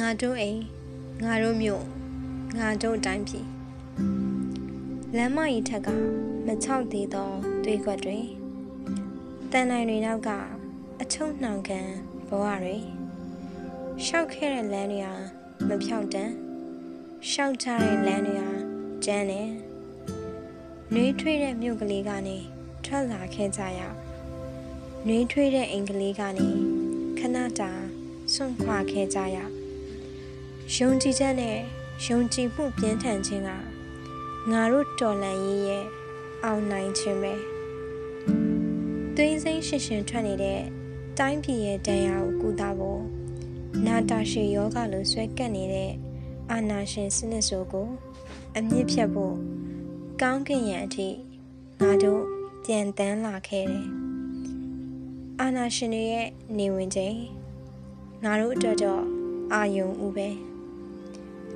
ငါတို့အိမ်ငါတို့မြို့ငါတို့တိုင်းပြည်လမ်းမကြီးထက်ကမချောက်သေးသောတွေးခွက်တွေတန်နိုင်တွေနောက်ကအချုံနှောင်ခံဘဝတွေရှောက်ခဲ့တဲ့လမ်းတွေဟာမဖြောင့်တန်ရှောက်ကြတဲ့လမ်းတွေဟာကျန်းတယ်နှွေးထွေးတဲ့မြို့ကလေးကနေထွက်လာခဲ့ကြရနှွေးထွေးတဲ့အိမ်ကလေးကနေခဏတာဆွန့်ခွာခဲ့ကြရ ယုံကြည်ချက်နဲ့ယုံကြည်မှုပြင်းထန်ခြင်းကငါတို့တော်လန်ရေးရဲ့အောင်နိုင်ခြင်းပဲသွေးစိမ့်ရှင်ရှင်ထွက်နေတဲ့တိုင်းပြည်ရဲ့တရားကိုကုသဖို့နာတာရှည်ယောဂလိုဆွဲကပ်နေတဲ့အာနာရှင်စနစ်ဆိုကို အမြင့်ဖြတ်ဖို့ကောင်းကင်ရန်အထိငါတို့ပြန်တန်းလာခဲ့တယ်အာနာရှင်တွေရဲ့နေဝင်ချိန်ငါတို့အတွက်တော့အာယုံဦးပဲ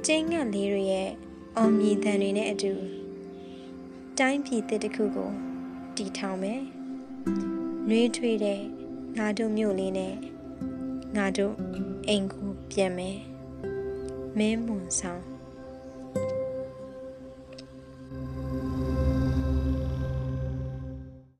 ကျင်းငတ်လေးတွေရဲ့အောင်မြင်တန်တွေနဲ့အတူတိုင်းပြည်တစ်တစ်ခုကိုတည်ထောင်မယ်နှွေးထွေးတဲ့ငါတို့မြို့လေးနဲ့ငါတို့အိမ်ကိုပြန်မယ်မင်းမွန်ဆောင်